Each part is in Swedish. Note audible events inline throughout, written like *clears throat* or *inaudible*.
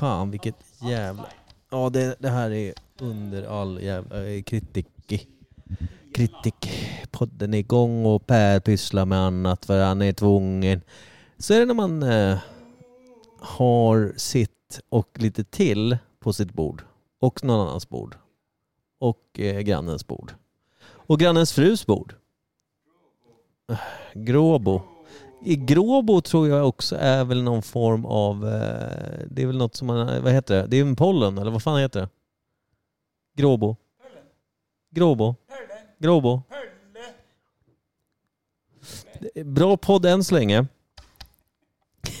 fan vilket jävla... Ja det, det här är under all jävla eh, kritik. Kritik. Podden är igång och Per pysslar med annat för han är tvungen. Så är det när man eh, har sitt och lite till på sitt bord. Och någon annans bord. Och eh, grannens bord. Och grannens frus bord. Eh, Gråbo. I Gråbo tror jag också är väl någon form av, eh, det är väl något som man, vad heter det? Det är en pollen eller vad fan heter det? Gråbo. Gråbo. Gråbo. Bra podd än så länge.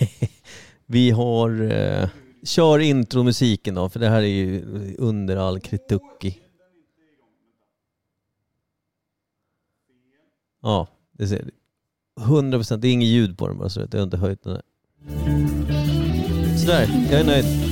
*laughs* Vi har, eh, kör intromusiken då för det här är ju under all kritik. Ja, det ser 100 procent. Det är inget ljud på den bara så jag har inte höjt den. Här. Sådär, jag är nöjd.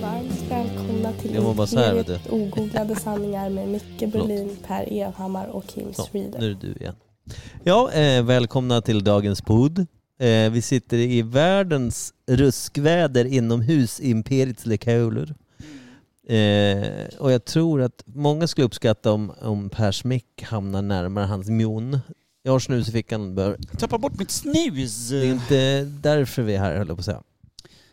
Varmt välkomna till Jag var bara så här, vet Imperiet ogooglade sanningar med Micke Berlin, Per Evhammar och Kim Så, Schreeder. nu är det du igen. Ja, eh, välkomna till dagens podd. Eh, vi sitter i världens ruskväder inomhus i Imperiets lokaler. Eh, och jag tror att många skulle uppskatta om, om Pers mick hamnar närmare hans mun. Jag har snus i fickan. Bör. Tappa bort mitt snus. Det är inte därför vi är här, höll jag på att säga.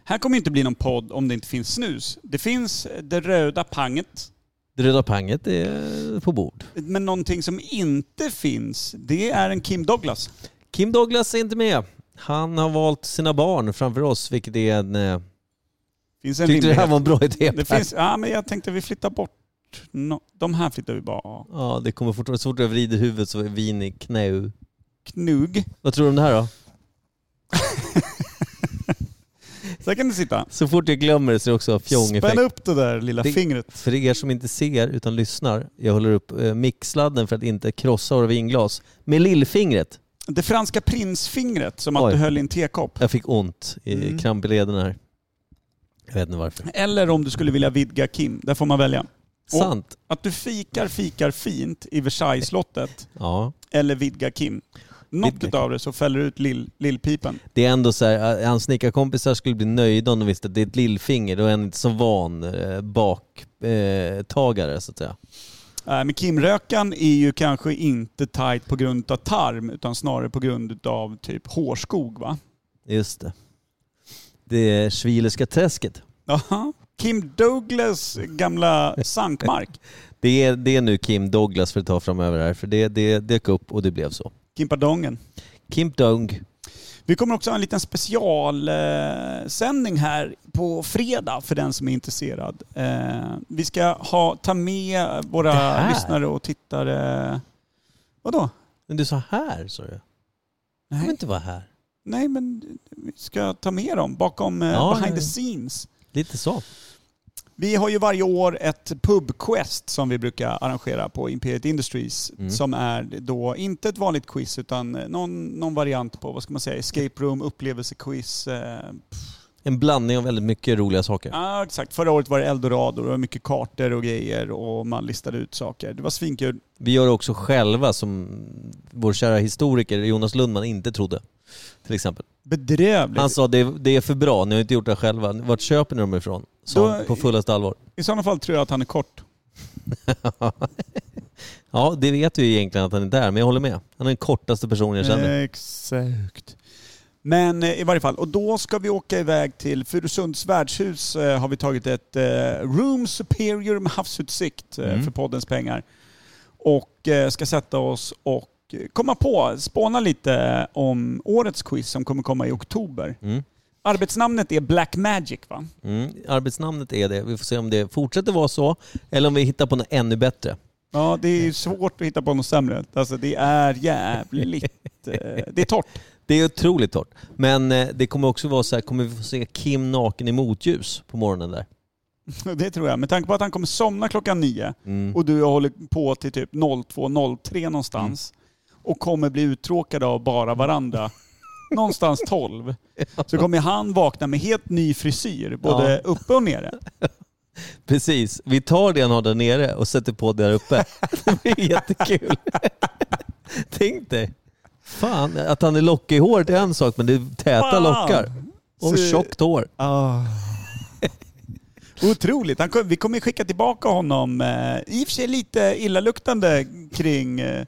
Här kommer inte bli någon podd om det inte finns snus. Det finns det röda panget. Det röda panget är på bord. Men någonting som inte finns, det är en Kim Douglas. Kim Douglas är inte med. Han har valt sina barn framför oss, vilket är en... Eh, Finns en tyckte det här var en bra idé? Det Per? finns, ja, men jag tänkte vi flyttar bort. No, de här flyttar vi bara. Ja, det kommer fortfarande, så fort jag vrider huvudet så är vin i knä. Knug. Vad tror du om det här då? *laughs* Så kan du sitta. Så fort jag glömmer det så är det också fjongeffekt. Spänn upp det där lilla Det- fingret. För er som inte ser utan lyssnar, jag håller upp eh, mixsladden för att inte krossa våra vinglas med lillfingret. Det franska prinsfingret som Oj. att du höll i en tekopp. Jag fick ont i Mm. kramp i leden här. Jag vet inte varför. Eller om du skulle vilja vidga Kim. Där får man välja. Sant. Att du fikar, fikar fint i Versailles-slottet Ja. eller vidga Kim. Något Vidga utav det så fäller ut lill, lillpipen. Det är ändå så här, eh, hans snickarkompisar skulle bli nöjda om de visste att det är ett lillfinger. Då är han inte så van eh, baktagare eh, så att säga. Äh, men Kim-rökan är ju kanske inte tight på grund av tarm utan snarare på grund av typ hårskog va? Just det. Det är Schwilerska träsket. Aha. Kim Douglas gamla sankmark. *laughs* Det är, det är nu Kim Douglas för att ta framöver här, för det, det dök upp och det blev så. Kimpadongen. Kim Dong. Vi kommer också ha en liten specialsändning här på fredag för den som är intresserad. Eh, vi ska ha, ta med våra lyssnare och tittare. Vadå? Men du sa här, sa du? Jag Nej. kommer inte vara här. Nej, men vi ska ta med dem bakom eh, Ja, behind the scenes. Lite så. Vi har ju varje år ett pubquest som vi brukar arrangera på Imperiet Industries. Mm. Som är då inte ett vanligt quiz utan någon, någon variant på, vad ska man säga, escape room, upplevelsequiz. Eh, En blandning av väldigt mycket roliga saker. Ja, exakt. Förra året var det eldorado, det var mycket kartor och grejer och man listade ut saker. Det var svinkul. Vi gör det också själva som vår kära historiker Jonas Lundman inte trodde. Till exempel. Bedrövligt. Han sa det, det är för bra, ni har inte gjort det själva. Vart köper ni dem ifrån? Han på fullaste allvar. I sådana fall tror jag att han är kort. *laughs* ja, det vet vi ju egentligen att han inte är, men jag håller med. Han är den kortaste personen jag känner. Exakt. Men eh, i varje fall, och då ska vi åka iväg till Furusunds värdshus eh, har vi tagit ett eh, Room Superior med havsutsikt eh, Mm. för poddens pengar. Och ska sätta oss och komma på, spåna lite om årets quiz som kommer komma i oktober. Mm. Arbetsnamnet är Black Magic va? Mm. Arbetsnamnet är det. Vi får se om det fortsätter vara så, eller om vi hittar på något ännu bättre. Ja, det är svårt att hitta på något sämre. Alltså det är jävligt *laughs* eh, det är torrt. Det är otroligt torrt. Men eh, det kommer också vara så här, kommer vi få se Kim naken i motljus på morgonen där? *laughs* Det tror jag. Med tanke på att han kommer somna klockan nio Mm. och du håller på till typ 02.03 någonstans och kommer bli uttråkad av bara varandra någonstans 12. Så kommer han vakna med helt ny frisyr, både Ja. uppe och nere. Precis, vi tar det han har där nere och sätter på där uppe. Det blir jättekul. Tänk dig. Fan, att han är lockig i håret är en sak, men det är täta Fan! lockar. Och Så- tjockt hår. Ah. Otroligt. Kom- vi kommer skicka tillbaka honom, eh, i och för sig lite illaluktande kring, eh,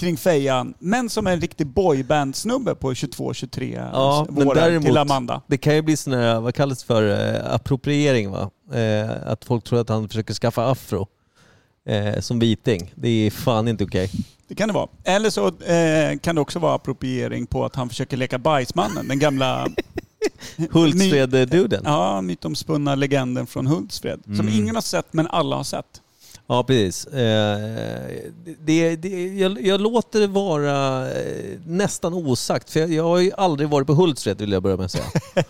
kring fejan, men som en riktig boyband-snubbe på 22-23 Ja, men våren däremot- till Amanda. Det kan ju bli sån här, vad kallas det för, eh, appropriering va? Eh, att folk tror att han försöker skaffa afro. Eh, som viting. Det är fan inte okej. Det kan det vara. Eller så eh, kan det också vara appropriering på att han försöker leka Bajsmannen, den gamla *laughs* Hultsfred-duden. Ja. mytomspunna legenden från Hultsfred. Som Mm. ingen har sett, men alla har sett. Precis. Eh, det, det, jag, jag låter det vara eh, nästan osagt, för jag, jag har ju aldrig varit på Hultsfred vill jag börja med att säga. *laughs*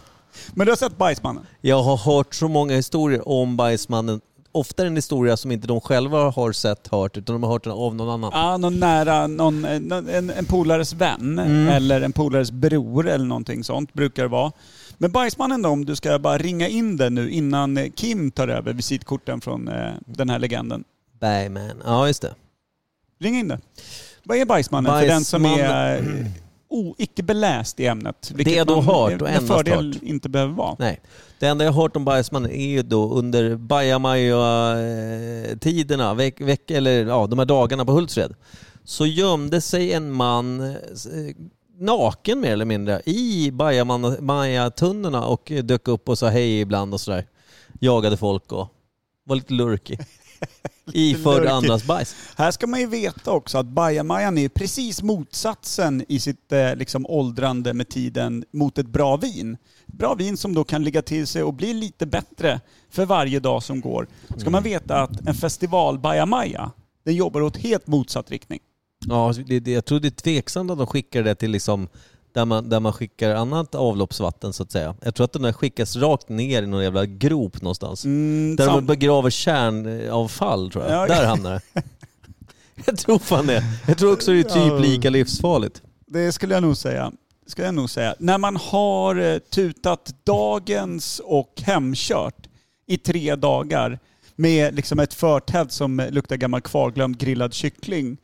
Men du har sett Bajsmannen? Jag har hört så många historier om Bajsmannen. Ofta en historia som inte de själva har sett, hört, utan de har hört den av någon annan. Ja, någon nära, någon, eh, någon- en, en polares vän Mm. eller en polares bror eller någonting sånt brukar det vara. Men Bajsmannen då, om du ska bara ringa in den nu innan eh, Kim tar över visitkorten från eh, den här legenden. Bergman. Ja, just det. Ring in det. Vad är Bajsmannen för den som är Bajsmannen- eh, o, icke beläst i ämnet? Det jag då hört och endast fördel hört. inte behöver vara. Nej. Det enda jag har hört om Bajsmannen är ju då under Bajamaja-tiderna, veck, veck, eller ja, de här dagarna på Hultsfred, så gömde sig en man naken mer eller mindre i Bajamaja-tunnorna och dök upp och sa hej ibland och sådär. Jagade folk och var lite lurkig. *laughs* Iförd andras bajs. Här ska man ju veta också att bajamajan är precis motsatsen i sitt eh, liksom, åldrande med tiden mot ett bra vin. Bra vin som då kan ligga till sig och bli lite bättre för varje dag som går. Ska man veta att en festival bajamaja, den jobbar åt helt motsatt riktning. Ja, det, det, jag tror det är tveksamt att de skickar det till liksom där man, där man skickar annat avloppsvatten så att säga. Jag tror att den där skickas rakt ner i någon jävla grop någonstans. Mm, Där de begraver kärnavfall tror jag. Ja. Där hamnar det. *laughs* Jag tror fan det. Jag tror också det är typ lika livsfarligt. Det skulle jag nog säga. Det Skulle jag nog säga. När man har eh, tutat dagens och hemkört i tre dagar med liksom ett förtält som luktar gammal kvarglömd grillad kyckling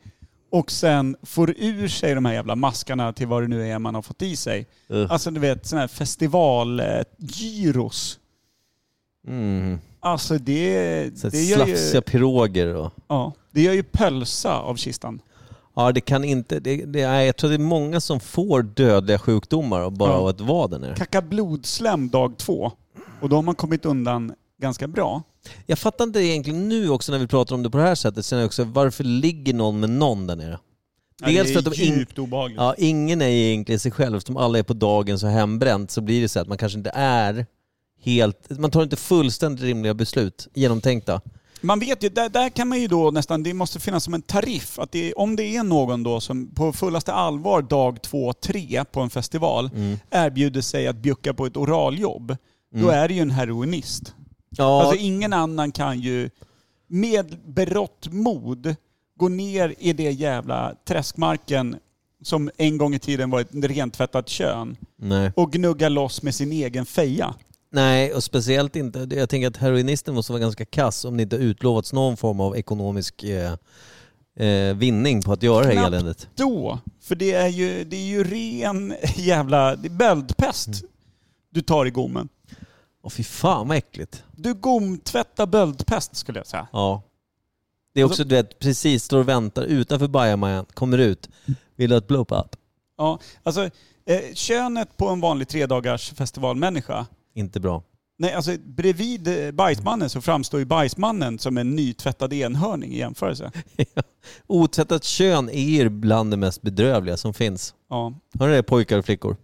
och sen får ur sig de här jävla maskarna till vad det nu är man har fått i sig. Ugh. Alltså du vet, sån här festivalgyros. Mm. Alltså det, Så det, gör slafsiga ju, piroger och... ja, det gör ju pölsa av kistan. Ja, det kan inte... Det, det, nej, jag tror det är många som får dödliga sjukdomar bara Ja. av att vara där nere. Kacka blodslem dag två. Och då har man kommit undan ganska bra. Jag fattar inte egentligen nu också när vi pratar om det på det här sättet, sen också varför ligger någon med någon där nere? Dels för att de djupt obehagligt. ja, ingen är egentligen sig själv, eftersom alla är på dagen så hembränt så blir det så att man kanske inte är helt... Man tar inte fullständigt rimliga beslut, genomtänkta. Man vet ju, där, där kan man ju då nästan, det måste finnas som en tariff. Att det, om det är någon då som på fullaste allvar dag två, tre på en festival Mm. erbjuder sig att bjucka på ett oraljobb, då är det ju en heroinist. Ja, Alltså ingen annan kan ju med berått mod gå ner i det jävla träskmarken som en gång i tiden var ett rentvättat kön nej. och gnugga loss med sin egen feja. nej, och speciellt inte... Jag tänker att heroinisten måste vara ganska kass om det inte utlovats någon form av ekonomisk eh, eh, vinning på att göra det här Knappt. eländet. Då, för det är ju, det är ju ren jävla det är böldpest Mm. du tar i gommen. Åh fy fan vad äckligt. Du gomtvättar böldpest skulle jag säga. Ja. Det är också, du vet, precis står och väntar utanför bajamajan, kommer ut. Vill ha ett blow-up? Ja, alltså eh, könet på en vanlig tredagars festivalmänniska Inte bra. Nej, alltså bredvid eh, bajsmannen så framstår ju bajsmannen som en nytvättad enhörning i jämförelse. *laughs* Otvättat kön är ju bland det mest bedrövliga som finns. Ja. Hör ni det pojkar och flickor?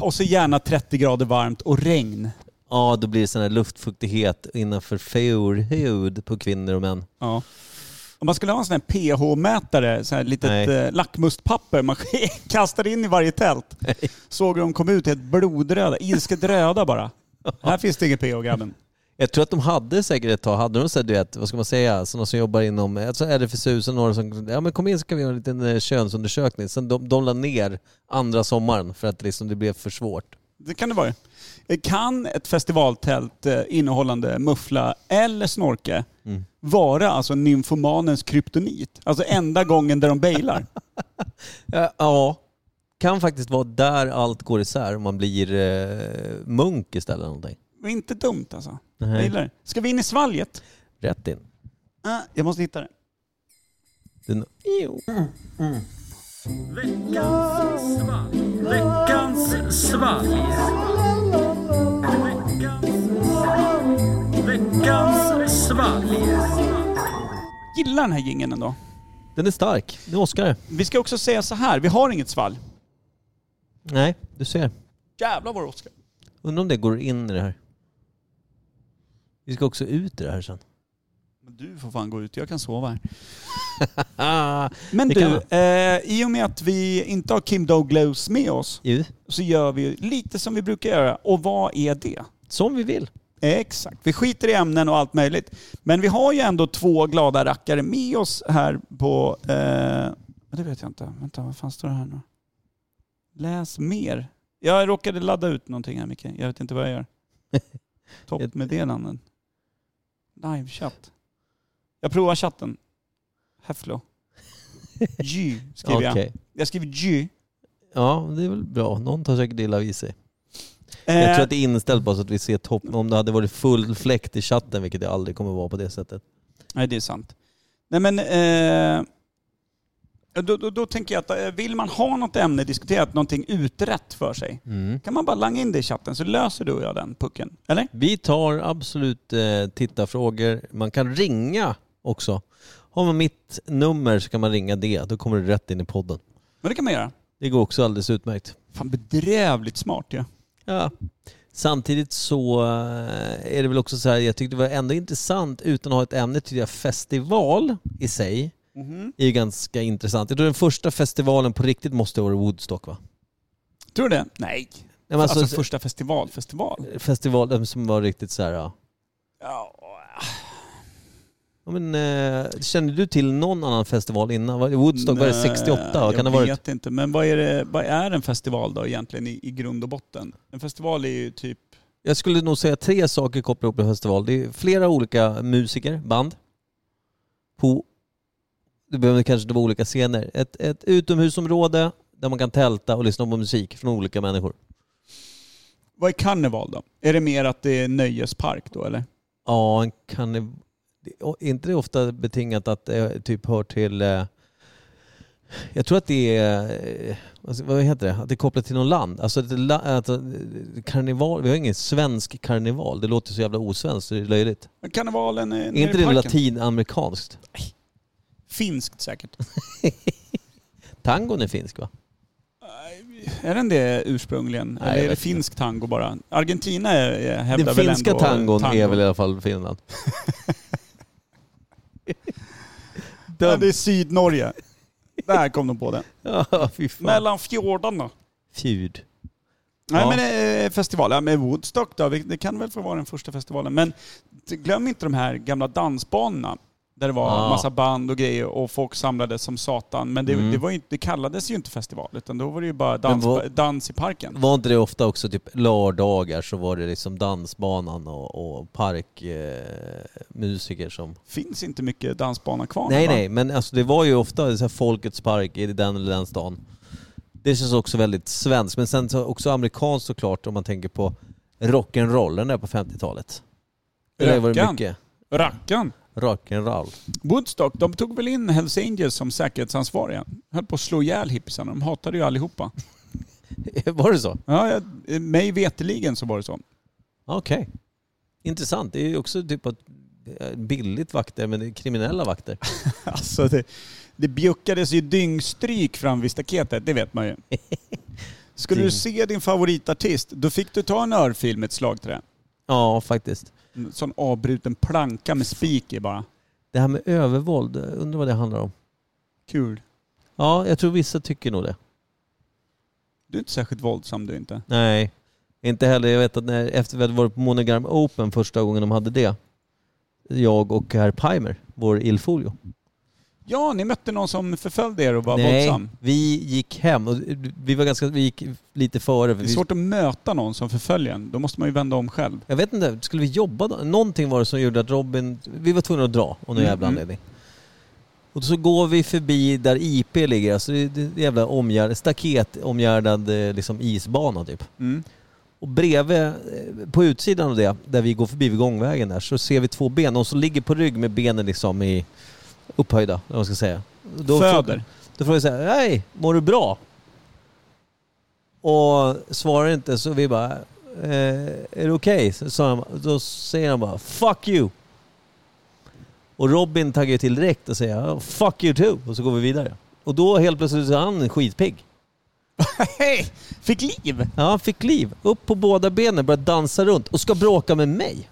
Och så gärna 30 grader varmt och regn. Ja, då blir det sån här luftfuktighet innanför förhud på kvinnor och män. Ja. Om man skulle ha en sån här pH-mätare, så här litet Nej. eh, lackmuspapper man *laughs* kastar in i varje tält. Såg hur de kom ut helt blodröda, ilsket röda bara. *laughs* Här finns det inget pH grabben. Jag tror att de hade säkert ett tag, hade de så här, du vet, vad ska man säga, sådana som jobbar inom, alltså RFSU, så några som, ja men kom in så kan vi göra en liten eh, könsundersökning. Sen de, de la ner andra sommaren för att liksom det blev för svårt. Det kan det vara. Kan ett festivaltält eh, innehållande muffla eller snorke Mm. vara alltså nymfomanens kryptonit? Alltså enda gången där de bailar. *laughs* Ja, ja, kan faktiskt vara där allt går isär om man blir eh, munk istället eller någonting. Det var inte dumt alltså. Jag Nej. gillar det. Ska vi in i svalget? Rätt in. Ah, jag måste hitta det. Den, jo. Veckans svalg. Veckans svalg. Gillar den här jingeln ändå. Den är stark. Nu Oskar det. Vi ska också säga så här, vi har inget svalg. Nej, du ser. Jävlar vad det Oskar. Undrar om det går in i det här. Vi ska också ut i det här sen. Men Du får fan gå ut, jag kan sova här. *laughs* Men Det du, eh, i och med att vi inte har Kim Douglas med oss ju, så gör vi lite som vi brukar göra. Och vad är det? som vi vill. Exakt. Vi skiter i ämnen och allt möjligt. Men vi har ju ändå två glada rackare med oss här på... Eh, det vet jag inte. Vänta, vad fan står det här nu? Läs mer. Jag råkade ladda ut någonting här Micke. Jag vet inte vad jag gör. *laughs* Toppmeddelanden. Livechatt. Jag provar chatten. Häfflo. Gy skriver jag. Okej. Jag skriver Gy. Ja, det är väl bra. Någon tar säkert illa vid sig. Eh, Jag tror att det är inställt bara så att vi ser topp. Om det hade varit full fläkt i chatten, vilket det aldrig kommer vara på det sättet. Nej, det är sant. Nej men, eh, då, då, då tänker jag att eh, vill man ha något ämne diskuterat, någonting utrett för sig, Mm. kan man bara langa in det i chatten så löser du och jag den pucken. Eller? Vi tar absolut eh, tittarfrågor. Man kan ringa också. Har man mitt nummer så kan man ringa det. Då kommer det rätt in i podden. Men det kan man göra. Det går också alldeles utmärkt. Fan bedrävligt smart ju. Ja. Ja. Samtidigt så eh, är det väl också så här, jag tyckte det var ändå intressant utan att ha ett ämne, tyckte jag festival i sig är ju ganska intressant. Jag tror den första festivalen på riktigt måste vara Woodstock va? Tror du det? Nej. Nej, men Alltså, alltså, första festival, festival. festival som var riktigt så här, ja. Ja. Ja, men, eh, känner du till någon annan festival innan? Det Woodstock var det 68? Vad kan det jag ha varit? vet inte. Men vad är, det, vad är en festival då egentligen i, i grund och botten? En festival är ju typ... Jag skulle nog säga tre saker kopplat ihop med festival. Det är flera olika musiker, band. På, det behöver kanske inte vara olika scener. Ett, ett utomhusområde där man kan tälta och lyssna på musik från olika människor. Vad är karneval då? Är det mer att det är nöjespark då eller? Ja, en det, är inte det ofta betingat att det typ hör till... eh, Jag tror att det är... eh, vad ska- Vad heter det? Att det är kopplat till något land. Alltså att, det eh, karneval... Vi har ingen svensk karneval. Det låter så jävla osvenskt så det är löjligt. Men karnevalen är Är inte det latinamerikanskt? Finskt säkert. *laughs* Tangon är finsk va? Är den det ursprungligen? Nej, Eller är det finsk tango bara? Argentina är, är, hävdar Den väl finska ändå tangon tango. är väl i alla fall Finland. *laughs* Ja, det är Sydnorge. Där kom de på det. *laughs* Ja, fy fan. Mellan fjordarna. Fjud. Nej Ja. men eh, festival, ja, men Woodstock då, det kan väl få vara den första festivalen. Men glöm inte de här gamla dansbanorna. Där det var Ja. massa band och grejer och folk samlades som satan. Men det, Mm. det, var inte- det kallades ju inte festival, utan då var det ju bara dans, vad- dans i parken. Var inte det ofta också typ lördagar så var det liksom dansbanan och, och parkmusiker eh, som... finns inte mycket dansbana kvar Nej va? nej, men alltså det var ju ofta så här Folkets park i den eller den stan. Det känns också väldigt svenskt, men sen så också amerikanskt såklart om man tänker på rock'n'rollen där på 50-talet. Det har rock'n'roll. Woodstock, de tog väl in Hells Angels som säkerhetsansvariga. Höll på att slå ihjäl hippisarna. De hatade ju allihopa. *laughs* Var det så? Ja, jag, mig veteligen så var det så. Okej. Intressant. Det är ju också typ att eh, billigt vakter, men det är kriminella vakter. *laughs* Alltså det, det bjuckades ju dyngstryk fram vid staketet, det vet man ju. *laughs* Skulle du se din favoritartist, då fick du ta en örfil med ett slagträ. Ja, faktiskt. Sån avbruten planka med spik i bara. Det här med övervåld, jag undrar vad det handlar om. Kul. Ja, jag tror vissa tycker nog det. Du är inte särskilt våldsam du inte. Nej, inte heller. Jag vet att när, efter vi hade varit på Monogram Open första gången de hade det, jag och herr Pimer, vår Ilfolio. Ja, ni mötte någon som förföljde er och var Nej, våldsam. vi gick hem och vi var ganska, vi gick lite före. För Det är vi, svårt att möta någon som förföljer en. Då måste man ju vända om själv. jag vet inte, skulle vi jobba då? Någonting var det som gjorde att Robin, vi var tvungna att dra av någon Mm, jävla mm. anledning. Och så går vi förbi där IP ligger, alltså det är det är jävla omgärd, staket omgärdad eh, liksom isbana typ. Mm. Och bredvid, eh, på utsidan av det, där vi går förbi vid gångvägen där, så ser vi två ben. Och som ligger på rygg med benen liksom i upphöjda, eller vad man ska säga. Då Föder. Då frågar jag så här, hej, mår du bra? Och svarar inte så vi bara, eh, är det okej? Så han, då säger han bara, fuck you. Och Robin taggar ju till direkt och säger, "Oh, fuck you too. Och så går vi vidare. Och då helt plötsligt så är han skitpigg. *laughs* Hej! Fick liv! Ja, han fick liv. Upp på båda benen, började dansa runt och ska bråka med mig.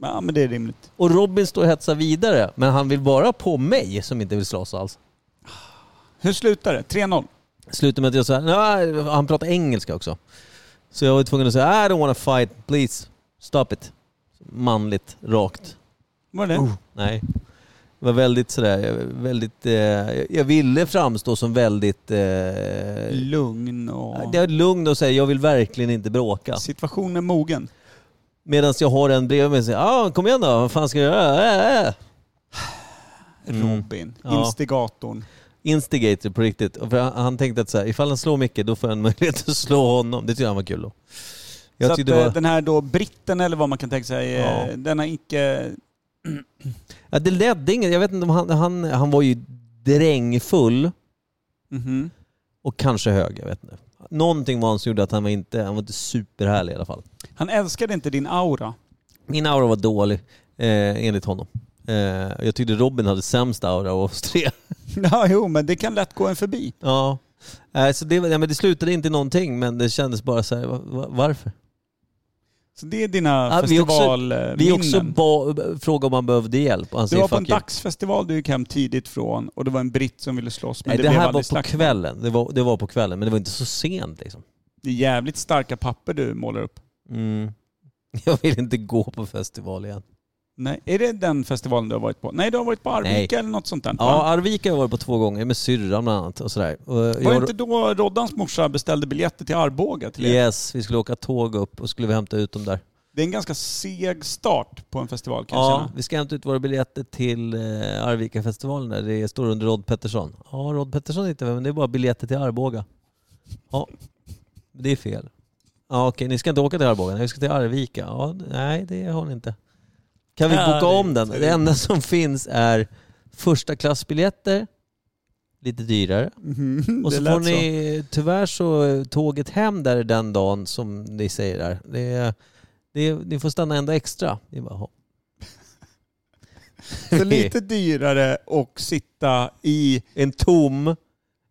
Ja, men det är rimligt. Och Robin står och hetsar vidare, men han vill bara på mig som inte vill slåss alls. Hur slutar det? 3-0? Slutar med att jag säger, han pratar engelska också. Så jag var tvungen att säga, I don't wanna fight, please, stop it. Manligt, rakt. Var det? Oh. Nej. Det var väldigt sådär, väldigt, eh, jag ville framstå som väldigt... Eh, Lugn och... det är lugn och säga, jag vill verkligen inte bråka. Situationen mogen. Medan jag har en bredvid mig och säger, ah, kom igen då, vad fan ska jag göra? Äh, äh. Mm. Robin. Ja. Instigatorn. Instigator på riktigt. För han, han tänkte att så här, ifall han slår Micke då får jag en *laughs* möjlighet att slå honom. Det tyckte han var kul då. Jag så att, tyckte det eh, var... den här då britten eller vad man kan tänka sig, eh, Ja. den har icke... *clears throat* Ja, det ledde inget. Jag vet inte om han... Han, han var ju drängfull Mhm. och kanske hög. Jag vet inte. Någonting var han som gjorde att han var inte... Han var inte superhärlig i alla fall. Han älskade inte din aura. Min aura var dålig, eh, enligt honom. Eh, jag tyckte Robin hade sämst aura av oss tre. *laughs* Ja, jo, men det kan lätt gå en förbi. ja. Eh, så det, var- ja, men det slutade inte någonting, men det kändes bara så här, va- va- varför? Så det är dina Ja, vi också- festivalminnen. Vi också ba, frågade om han behövde hjälp och han säger var på en dagsfestival du gick hem tidigt från och det var en britt som ville slåss men Nej, det, det, här var på slagsmål. kvällen. Det var, det var på kvällen, men det var inte så sent liksom. Det är jävligt starka papper du målar upp. Mm. *laughs* Jag vill inte gå på festival igen. Nej, är det den festivalen du har varit på? Nej, du har varit på Arvika eller något sånt där. Ja? Arvika har jag varit på två gånger med syrran bland annat och sådär. Och Var det jag, inte då Roddans morsa beställde biljetter till Arboga till er? Yes, vi skulle åka tåg upp och skulle vi hämta ut dem där. Det är en ganska seg start på en festival kan jag Ja, känna. vi ska hämta ut våra biljetter till eh, Arvika-festivalen där. Det står under Rod Pettersson. Ja, Rod Pettersson inte men det är bara biljetter till Arboga. Ja, det är fel. Ja, okej, ni ska inte åka till Arboga, nej, vi ska till Arvika. Ja, nej, det har ni inte. Kan vi Ja, boka om den? Det enda som finns är första klassbiljetter, lite dyrare. Mhm, Och så får ni, tyvärr så tåget hem där den dagen som ni säger där. Det, är- det, ni får stanna ända extra. Bara. Så lite dyrare och sitta i en tom...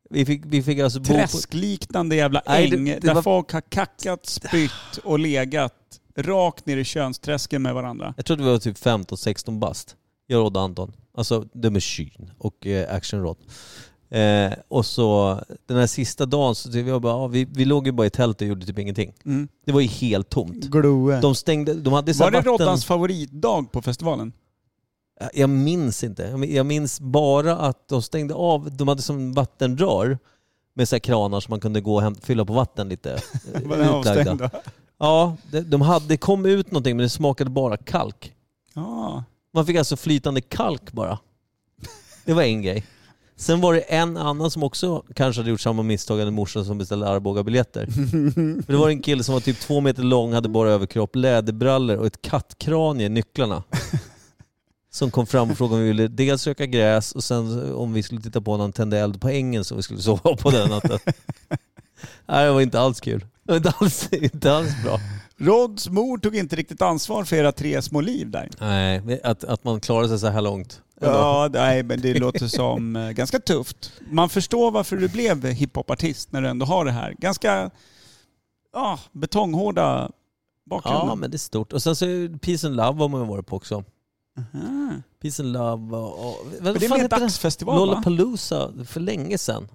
Vi fick, vi fick alltså bo på... träskliknande jävla Nej, det- äng det där var- folk har kackat, spytt och legat rakt ner i könsträsken med varandra. Jag tror att vi var typ 15-16 bast. Jag och Anton. Alltså The Machine och eh, Action Rod. Eh, och så den här sista dagen så vi, var bara, ja, vi, vi låg ju bara i tältet och gjorde typ ingenting. Mm. Det var ju helt tomt. Gloe. De stängde, de hade Var det vatten... Roddans favoritdag på festivalen? Jag minns inte. Jag min- Jag minns bara att de stängde av, de hade som vattenrör med så kranar så man kunde gå och fylla på vatten lite. *laughs* eh, Var den utlagda. avstängd? Ja, det, de hade, det kom ut någonting men det smakade bara kalk. Ja. Man fick alltså flytande kalk bara. Det var en grej. Sen var det en annan som också kanske hade gjort samma misstag än morsan som beställde Arboga-biljetter. För det var en kille som var typ två meter lång, hade bara överkropp, läderbrallor och ett kattkranie i nycklarna. Som kom fram och frågade om vi ville dels röka gräs och sen om vi skulle titta på när han tände eld på ängen som vi skulle sova på den natten. *laughs* Nej, det var inte alls kul. *laughs* Inte alls, inte alls bra. Rods mor tog inte riktigt ansvar för era tre små liv där. Nej, att, att man klarar sig så här långt. Ja, nej, men det *laughs* låter som eh, ganska tufft. Man förstår varför du blev hiphopartist när du ändå har det här. Ganska ja, betonghårda bakgrunden. Ja, men det är stort. Och sen så är Peace and Love har man ju varit på också. Aha. Peace and Love och... och vad det är mer dagsfestival va? Lollapalooza för länge sedan.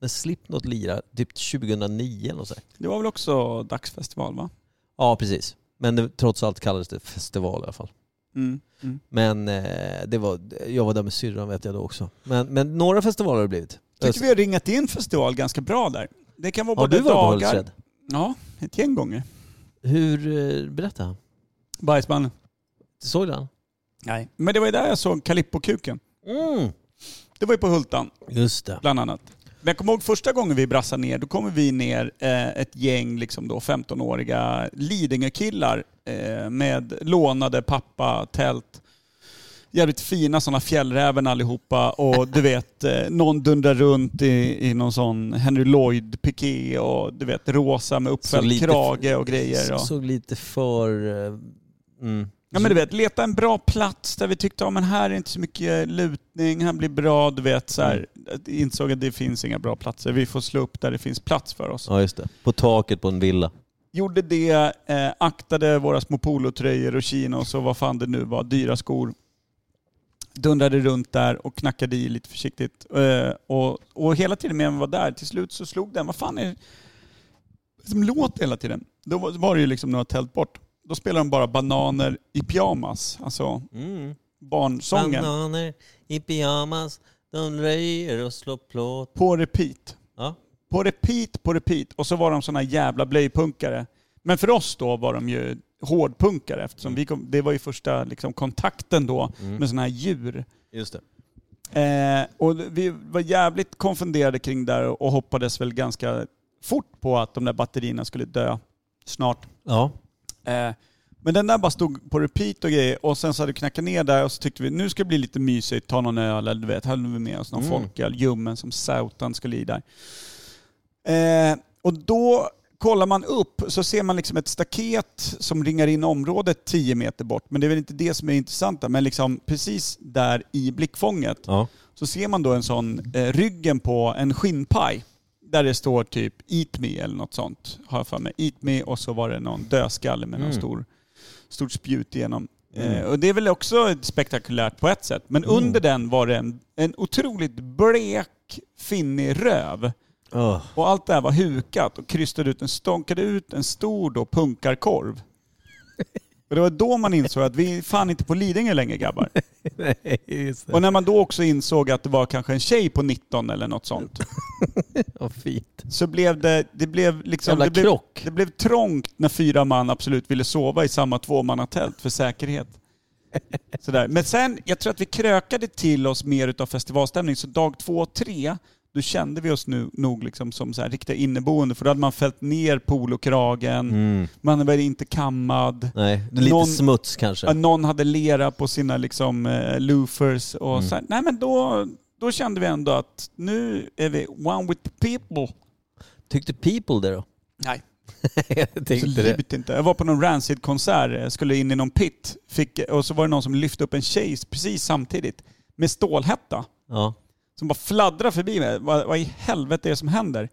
När Slipknot lirade, typ 2009 eller sånt. Det var väl också dagsfestival va? Ja, precis. Men det, trots allt kallades det festival i alla fall. Mm. Mm. Men eh, det var, jag var där med syrran vet jag då också. Men, men några festivaler har det blivit. Tycker vi har ringat in festival ganska bra där. Det kan vara har både du på dagar... Hultsfred? Ja, ett gäng gånger. Hur, eh, berätta. Bajsmannen. Såg du den? Nej. Men det var ju där jag såg Kalippo-kuken. Mm. Det var ju på Hultan, Just det. bland annat. Men jag kommer ihåg första gången vi brassade ner, då kommer vi ner eh, ett gäng liksom då 15-åriga Lidingö-killar eh, med lånade pappa, tält. Jävligt fina sådana fjällräven allihopa och *laughs* du vet, eh, någon dundrar runt i, i någon sån Henry Lloyd-piké och du vet rosa med uppfälld krage och grejer. Och. Såg lite för... eh, Mm. Ja men du vet, leta en bra plats där vi tyckte, ja men här är inte så mycket lutning, här blir bra, du vet så här. Mm. Insåg att det finns inga bra platser, vi får slå upp där det finns plats för oss. Ja just det. På taket på en villa. Gjorde det, eh, aktade våra små polotröjor och chinos och vad fan det nu var, dyra skor. Dundrade runt där och knackade i lite försiktigt. Eh, och, och hela tiden medan vi var där, till slut så slog den, vad fan är det som låter hela tiden? Då var- var det ju liksom några tält bort. Då spelar de bara bananer i pyjamas, alltså Mm. barnsången. Bananer i pyjamas, de röjer och slår plåt. På repeat. Ja. På repeat, på repeat. Och så var de såna jävla blöjpunkare. Men för oss då var de ju hårdpunkare eftersom vi kom, det var ju första liksom, kontakten då Mm. med såna här djur. Just det. Eh, och vi var jävligt konfunderade kring det där och hoppades väl ganska fort på att de där batterierna skulle dö snart. Ja. Eh, men den där bara stod på repeat och grejer och sen så hade vi knackat ner där och så tyckte vi nu ska det bli lite mysigt, ta någon öl eller du vet, hade vi med oss någon Mm. folköl, ljummen som sautan skulle i där. Eh, och då kollar man upp så ser man liksom ett staket som ringar in området 10 meter bort. Men det är väl inte det som är intressant men liksom precis där i blickfånget Ja. så ser man då en sån eh, ryggen på en skinnpaj. Där det står typ Eat Me eller något sånt. Har jag för mig. Eat Me och så var det någon dödskalle med någon Mm. stor, stort spjut igenom. Mm. Eh, och det är väl också spektakulärt på ett sätt. Men Mm. under den var det en, en otroligt blek, finnig röv. Öh. Och allt det här var hukat och krystade ut en, stånkade ut en stor då punkarkorv. Och det var då man insåg att vi är fan inte på Lidingö längre grabbar. *laughs* Nej. Och när man då också insåg att det var kanske en tjej på 19 eller något sånt. *laughs* Vad fint. Så blev det, det blev liksom... Jävla Det blev, krock. det blev trångt när fyra man absolut ville sova i samma tvåmannatält för säkerhet. *laughs* Sådär. Men sen, jag tror att vi krökade till oss mer utav festivalstämning. Så dag två och tre, då kände vi oss nu nog liksom som så här riktiga inneboende. För då hade man fällt ner polokragen, Mm. man var inte kammad. Nej, lite Någon- smuts kanske. Ja, Någon hade lera på sina liksom, eh, loafers. Och Mm. så här. Nej men då, då kände vi ändå att nu är vi one with the people. Tyckte people det då? Nej. *laughs* jag tänkte. Absolut inte. Jag var på någon Rancid-konsert, skulle in i någon pit. Fick, och så var det någon som lyfte upp en tjej precis samtidigt. Med stålhätta. Ja. Som bara fladdrade förbi mig. Vad, vad i helvete är det som händer?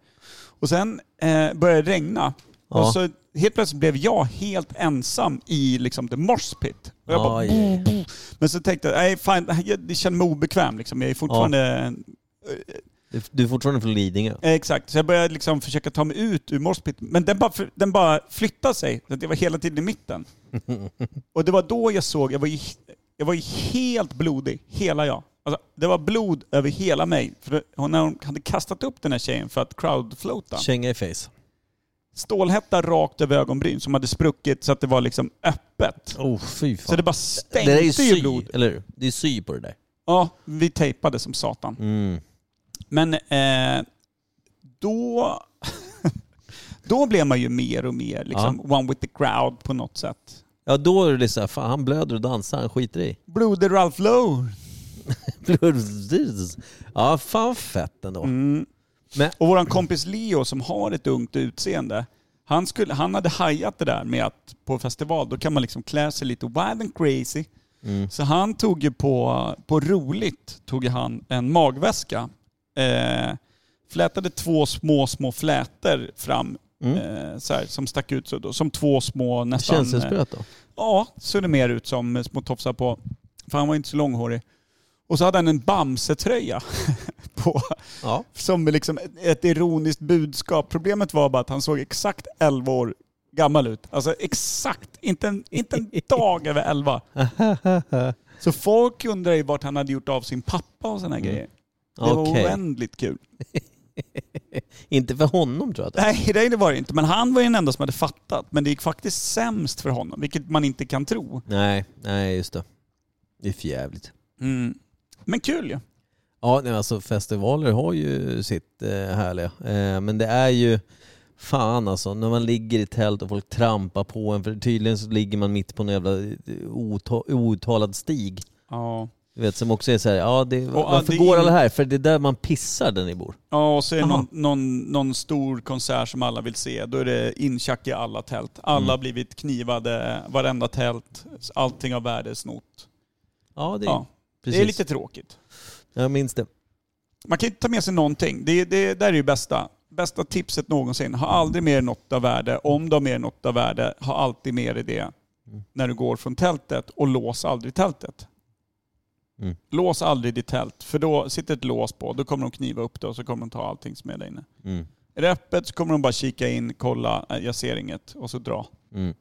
Och sen eh, började det regna. Ja. Och så helt plötsligt blev jag helt ensam i liksom the mosh pit. Och jag bara, Aj. men så tänkte jag, nej fan, jag känner mig obekväm liksom. Jag är fortfarande... Du- Du är fortfarande från Lidingö? Eh, Exakt, så jag började liksom försöka ta mig ut ur morspit. Men den bara, den bara flyttade sig, så att jag var hela tiden i mitten. *laughs* Och det var då jag såg, jag var ju, jag var ju helt blodig, hela jag. Alltså, det var blod över hela mig. För det- hon, när hon hade kastat upp den här tjejen för att crowdfloata. Känga i face. Stålhätta rakt över ögonbryn som hade spruckit så att det var liksom öppet. Oh, fy fan. Så det bara det där är ju stänkte sy, blod. eller hur? Det är sy på det där. Ja, vi tejpade som satan. Mm. Men eh, då, *laughs* då blev man ju mer och mer liksom one with the crowd på något sätt. Ja, då är det så här, fan han blöder och dansar, han skiter i. Broder Ralph Lowe. Ja, fan fett ändå. Mm. Men- Och våran kompis Leo som har ett ungt utseende, han, skulle, han hade hajat det där med att på festival då kan man liksom klä sig lite wild and crazy. Mm. Så han tog ju på, på roligt, tog han en magväska. Eh, flätade två små, små flätor fram Mm. eh, så här, som stack ut så då, som två små nästan... eh, Känselspröt då? Ja, såg det mer ut som eh, små tofsar på. för han var inte så långhårig. Och så hade han en Bamse-tröja *laughs* på, Ja. som liksom ett- ironiskt budskap. Problemet var bara att han såg exakt 11 år gammal ut. Alltså exakt, inte en, inte en *laughs* dag över 11. *laughs* Så folk undrar ju vart han hade gjort av sin pappa och sådana här grejer. Det var Okej. oändligt kul. Inte för honom tror jag. Nej, nej, det var det inte. Men han var ju den enda som hade fattat. Men det gick faktiskt sämst för honom, vilket man inte kan tro. Nej, nej just det. Det är för jävligt. Mm. Men kul ju. Ja, nej, alltså festivaler har ju sitt eh, härliga. Eh, men det är ju fan alltså, när man ligger i tält och folk trampar på en, för tydligen så ligger man mitt på en jävla eh, ota- outtalad stig. Ja. Du vet, som också är så här, ja det, ja, varför det är går alla här? För det är där man pissar där ni bor. Ja, och så är det någon, någon, någon stor konsert som alla vill se. Då är det intjack i alla tält. Alla Mm. har blivit knivade, varenda tält. Allting av värde är snott. Ja, det, Ja, precis. det är lite tråkigt. Jag minns det. Man kan inte ta med sig någonting. Det, det där är ju bästa. Bästa tipset någonsin. Ha aldrig mer något av värde. Om du har mer något av värde, ha alltid med dig det Mm. när du går från tältet och lås aldrig tältet. Mm. Lås aldrig ditt tält, för då sitter ett lås på. Då kommer de kniva upp det och så kommer de ta allting som är där inne. Mm. Är det öppet så kommer de bara kika in, kolla, "Nej, jag ser inget och så dra. Mm.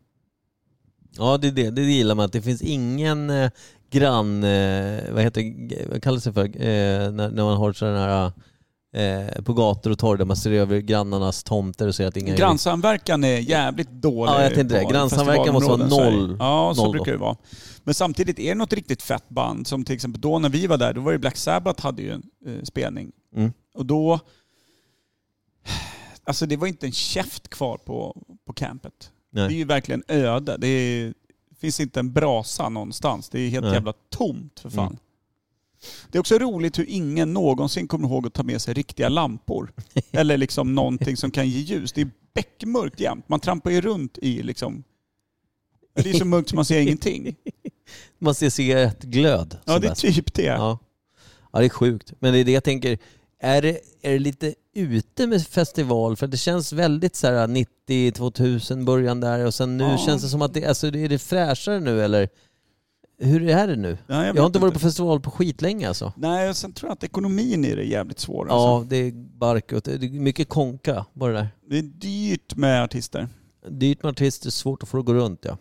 Ja, det är det. Det gillar man. Att det finns ingen eh, grann... Eh, vad heter vad kallas det för? Eh, när, när man har sådana här... Eh, på gator och torg där man ser över grannarnas tomter och ser att inga... Grannsamverkan är jävligt dålig. Ja, jag tänkte det. Grannsamverkan måste vara noll-. Ja, så noll brukar det vara. Men samtidigt är det något riktigt fett band. Som till exempel då när vi var där, då var ju Black Sabbath hade ju en eh, spelning. Mm. Och då... Alltså det var inte en käft kvar på, på campet. Det är Nej. ju verkligen öde. Det är, finns inte en brasa någonstans. Det är helt Nej. jävla tomt för fan. Mm. Det är också roligt hur ingen någonsin kommer ihåg att ta med sig riktiga lampor. *laughs* Eller liksom någonting som kan ge ljus. Det är beckmörkt jämt. Man trampar ju runt i liksom... Det är så mörkt som man ser ingenting. Man ser cigarettglöd. Ja, det är bäst. typ det. Ja. ja, det är sjukt. Men det är det jag tänker. Är det, är det lite ute med festival? För det känns väldigt så här 90, 2000 början där och sen nu Ja. känns det som att det, alltså, är det fräschare nu eller? Hur är det nu? Ja, Jag, vet har inte varit på festival på skitlänge alltså. Nej, och sen tror jag att ekonomin i det är jävligt svår. Ja, Alltså. det är bark och det är mycket konka bara där. Det är dyrt med artister. Dyrt med artister, svårt att få det att gå runt ja.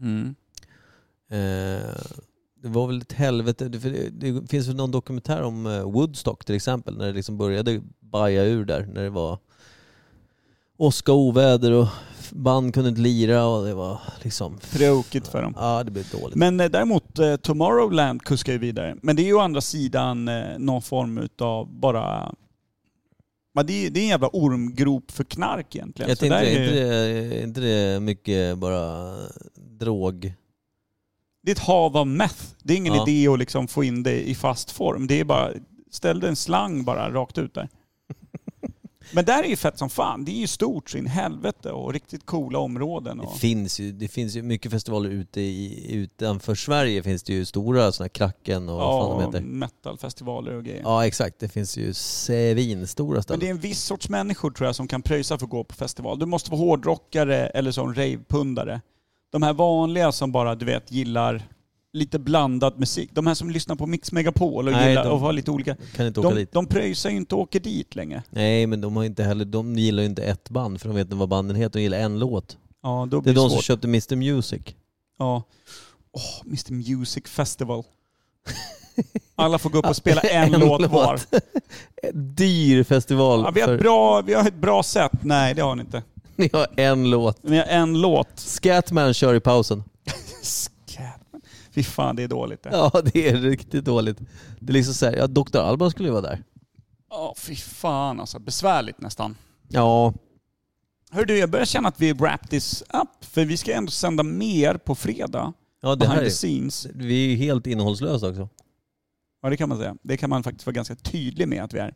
Mm. Eh, det var väl ett helvete. Det, det, finns väl någon dokumentär om eh, Woodstock till exempel, när det liksom började baja ur där. När det var åska och oväder och band kunde inte lira och det var liksom... Tråkigt för dem. Ja, det blev dåligt. Men eh, däremot eh, Tomorrowland kuskar ju vidare. Men det är ju å andra sidan eh, någon form utav bara... Men det, är, det är en jävla ormgrop för knark egentligen. jag Så tänkte, där är inte det, är inte det mycket bara drog? Det är ett hav av meth. Det är ingen Ja. idé att liksom få in det i fast form. Det är bara... Ställ en slang bara rakt ut där. *laughs* Men där är ju fett som fan. Det är ju stort så in helvete och riktigt coola områden. Det Och... finns ju, det finns ju mycket festivaler ute i, utanför Sverige finns det ju stora sådana Kracken och vad fan de Ja, heter. metalfestivaler och grejer. Ja exakt, det finns ju svinstora Men ställen. det är en viss sorts människor tror jag som kan pröjsa för att gå på festival. Du måste vara hårdrockare eller som ravepundare. De här vanliga som bara, du vet, gillar lite blandad musik. De här som lyssnar på Mix Megapol och Nej, gillar de- och har lite olika. kan inte åka De, dit. de pröjsar ju inte och åker dit längre. Nej men de har inte heller, de gillar ju inte ett band för de vet inte vad banden heter, de gillar en låt. Ja, då Det är de som svårt. köpte Mr Music. Ja. Åh, Mr Music Festival. Alla får gå upp och spela *laughs* en, låt var. *laughs* Dyr festival. Ja, vi, har för, bra, vi har ett bra sätt. Nej, det har ni inte. Ni har en låt. Vi har en låt. Scatman kör i pausen. Scatman. Fy fan, det är dåligt det. Ja det är riktigt dåligt. Det är liksom såhär, ja Dr. Alban skulle ju vara där. Ja, fy fan alltså. Besvärligt nästan. Ja, Hör du, jag börjar känna att vi wrap this up. För vi ska ändå sända mer på fredag. ja det här är, scenes. vi är ju helt innehållslösa också. Ja, det kan man säga. Det kan man faktiskt vara ganska tydlig med att vi är.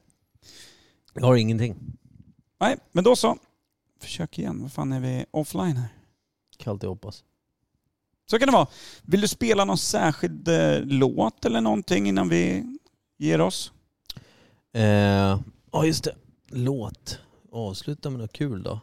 Vi har ingenting. Nej, men då så. Försök igen. Vad fan är vi offline här? Kallt jag hoppas. Så kan det vara. Vill du spela någon särskild eh, låt eller någonting innan vi ger oss? Eh, Ja just det, låt. Avsluta med något kul då.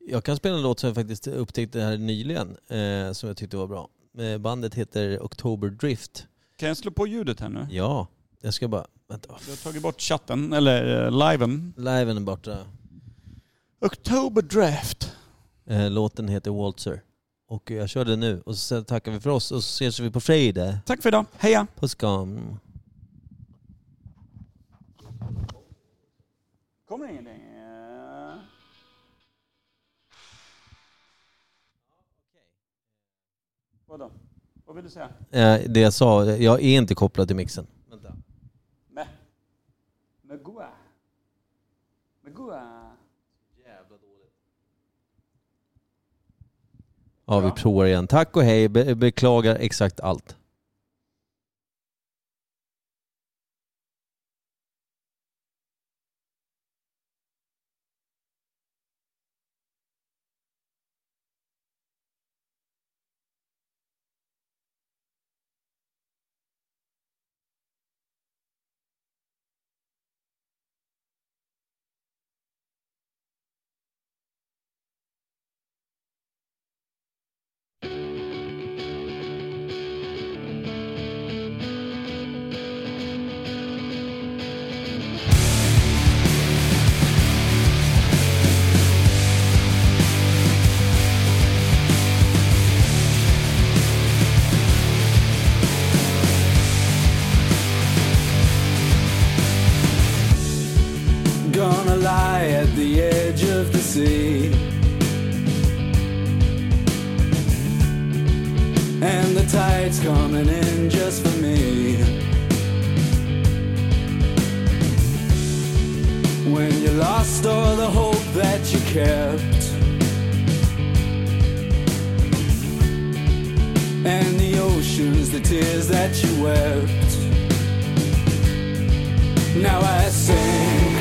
Jag kan spela en låt som jag faktiskt upptäckte här nyligen, eh, som jag tyckte var bra. Eh, Bandet heter October Drift. Kan jag slå på ljudet här nu? Ja, jag ska bara... Vänta. Jag har tagit bort chatten, eller uh, liven. Liven är borta. October Draft. Eh, Låten heter Waltzer. Och jag kör den nu. Och så tackar vi för oss och så ses vi på fredag. Tack för idag. Heja! Puss skam. Kommer ingenting? Eh. Vadå? Vad vill du säga? Eh, det jag sa, jag är inte kopplad till mixen. Vänta. Med. Med goa. Med goa. Ja, vi provar igen. Tack och hej. Be beklagar exakt allt. The tide's coming in just for me. When you lost all the hope that you kept. And the oceans, the tears that you wept. Now I sink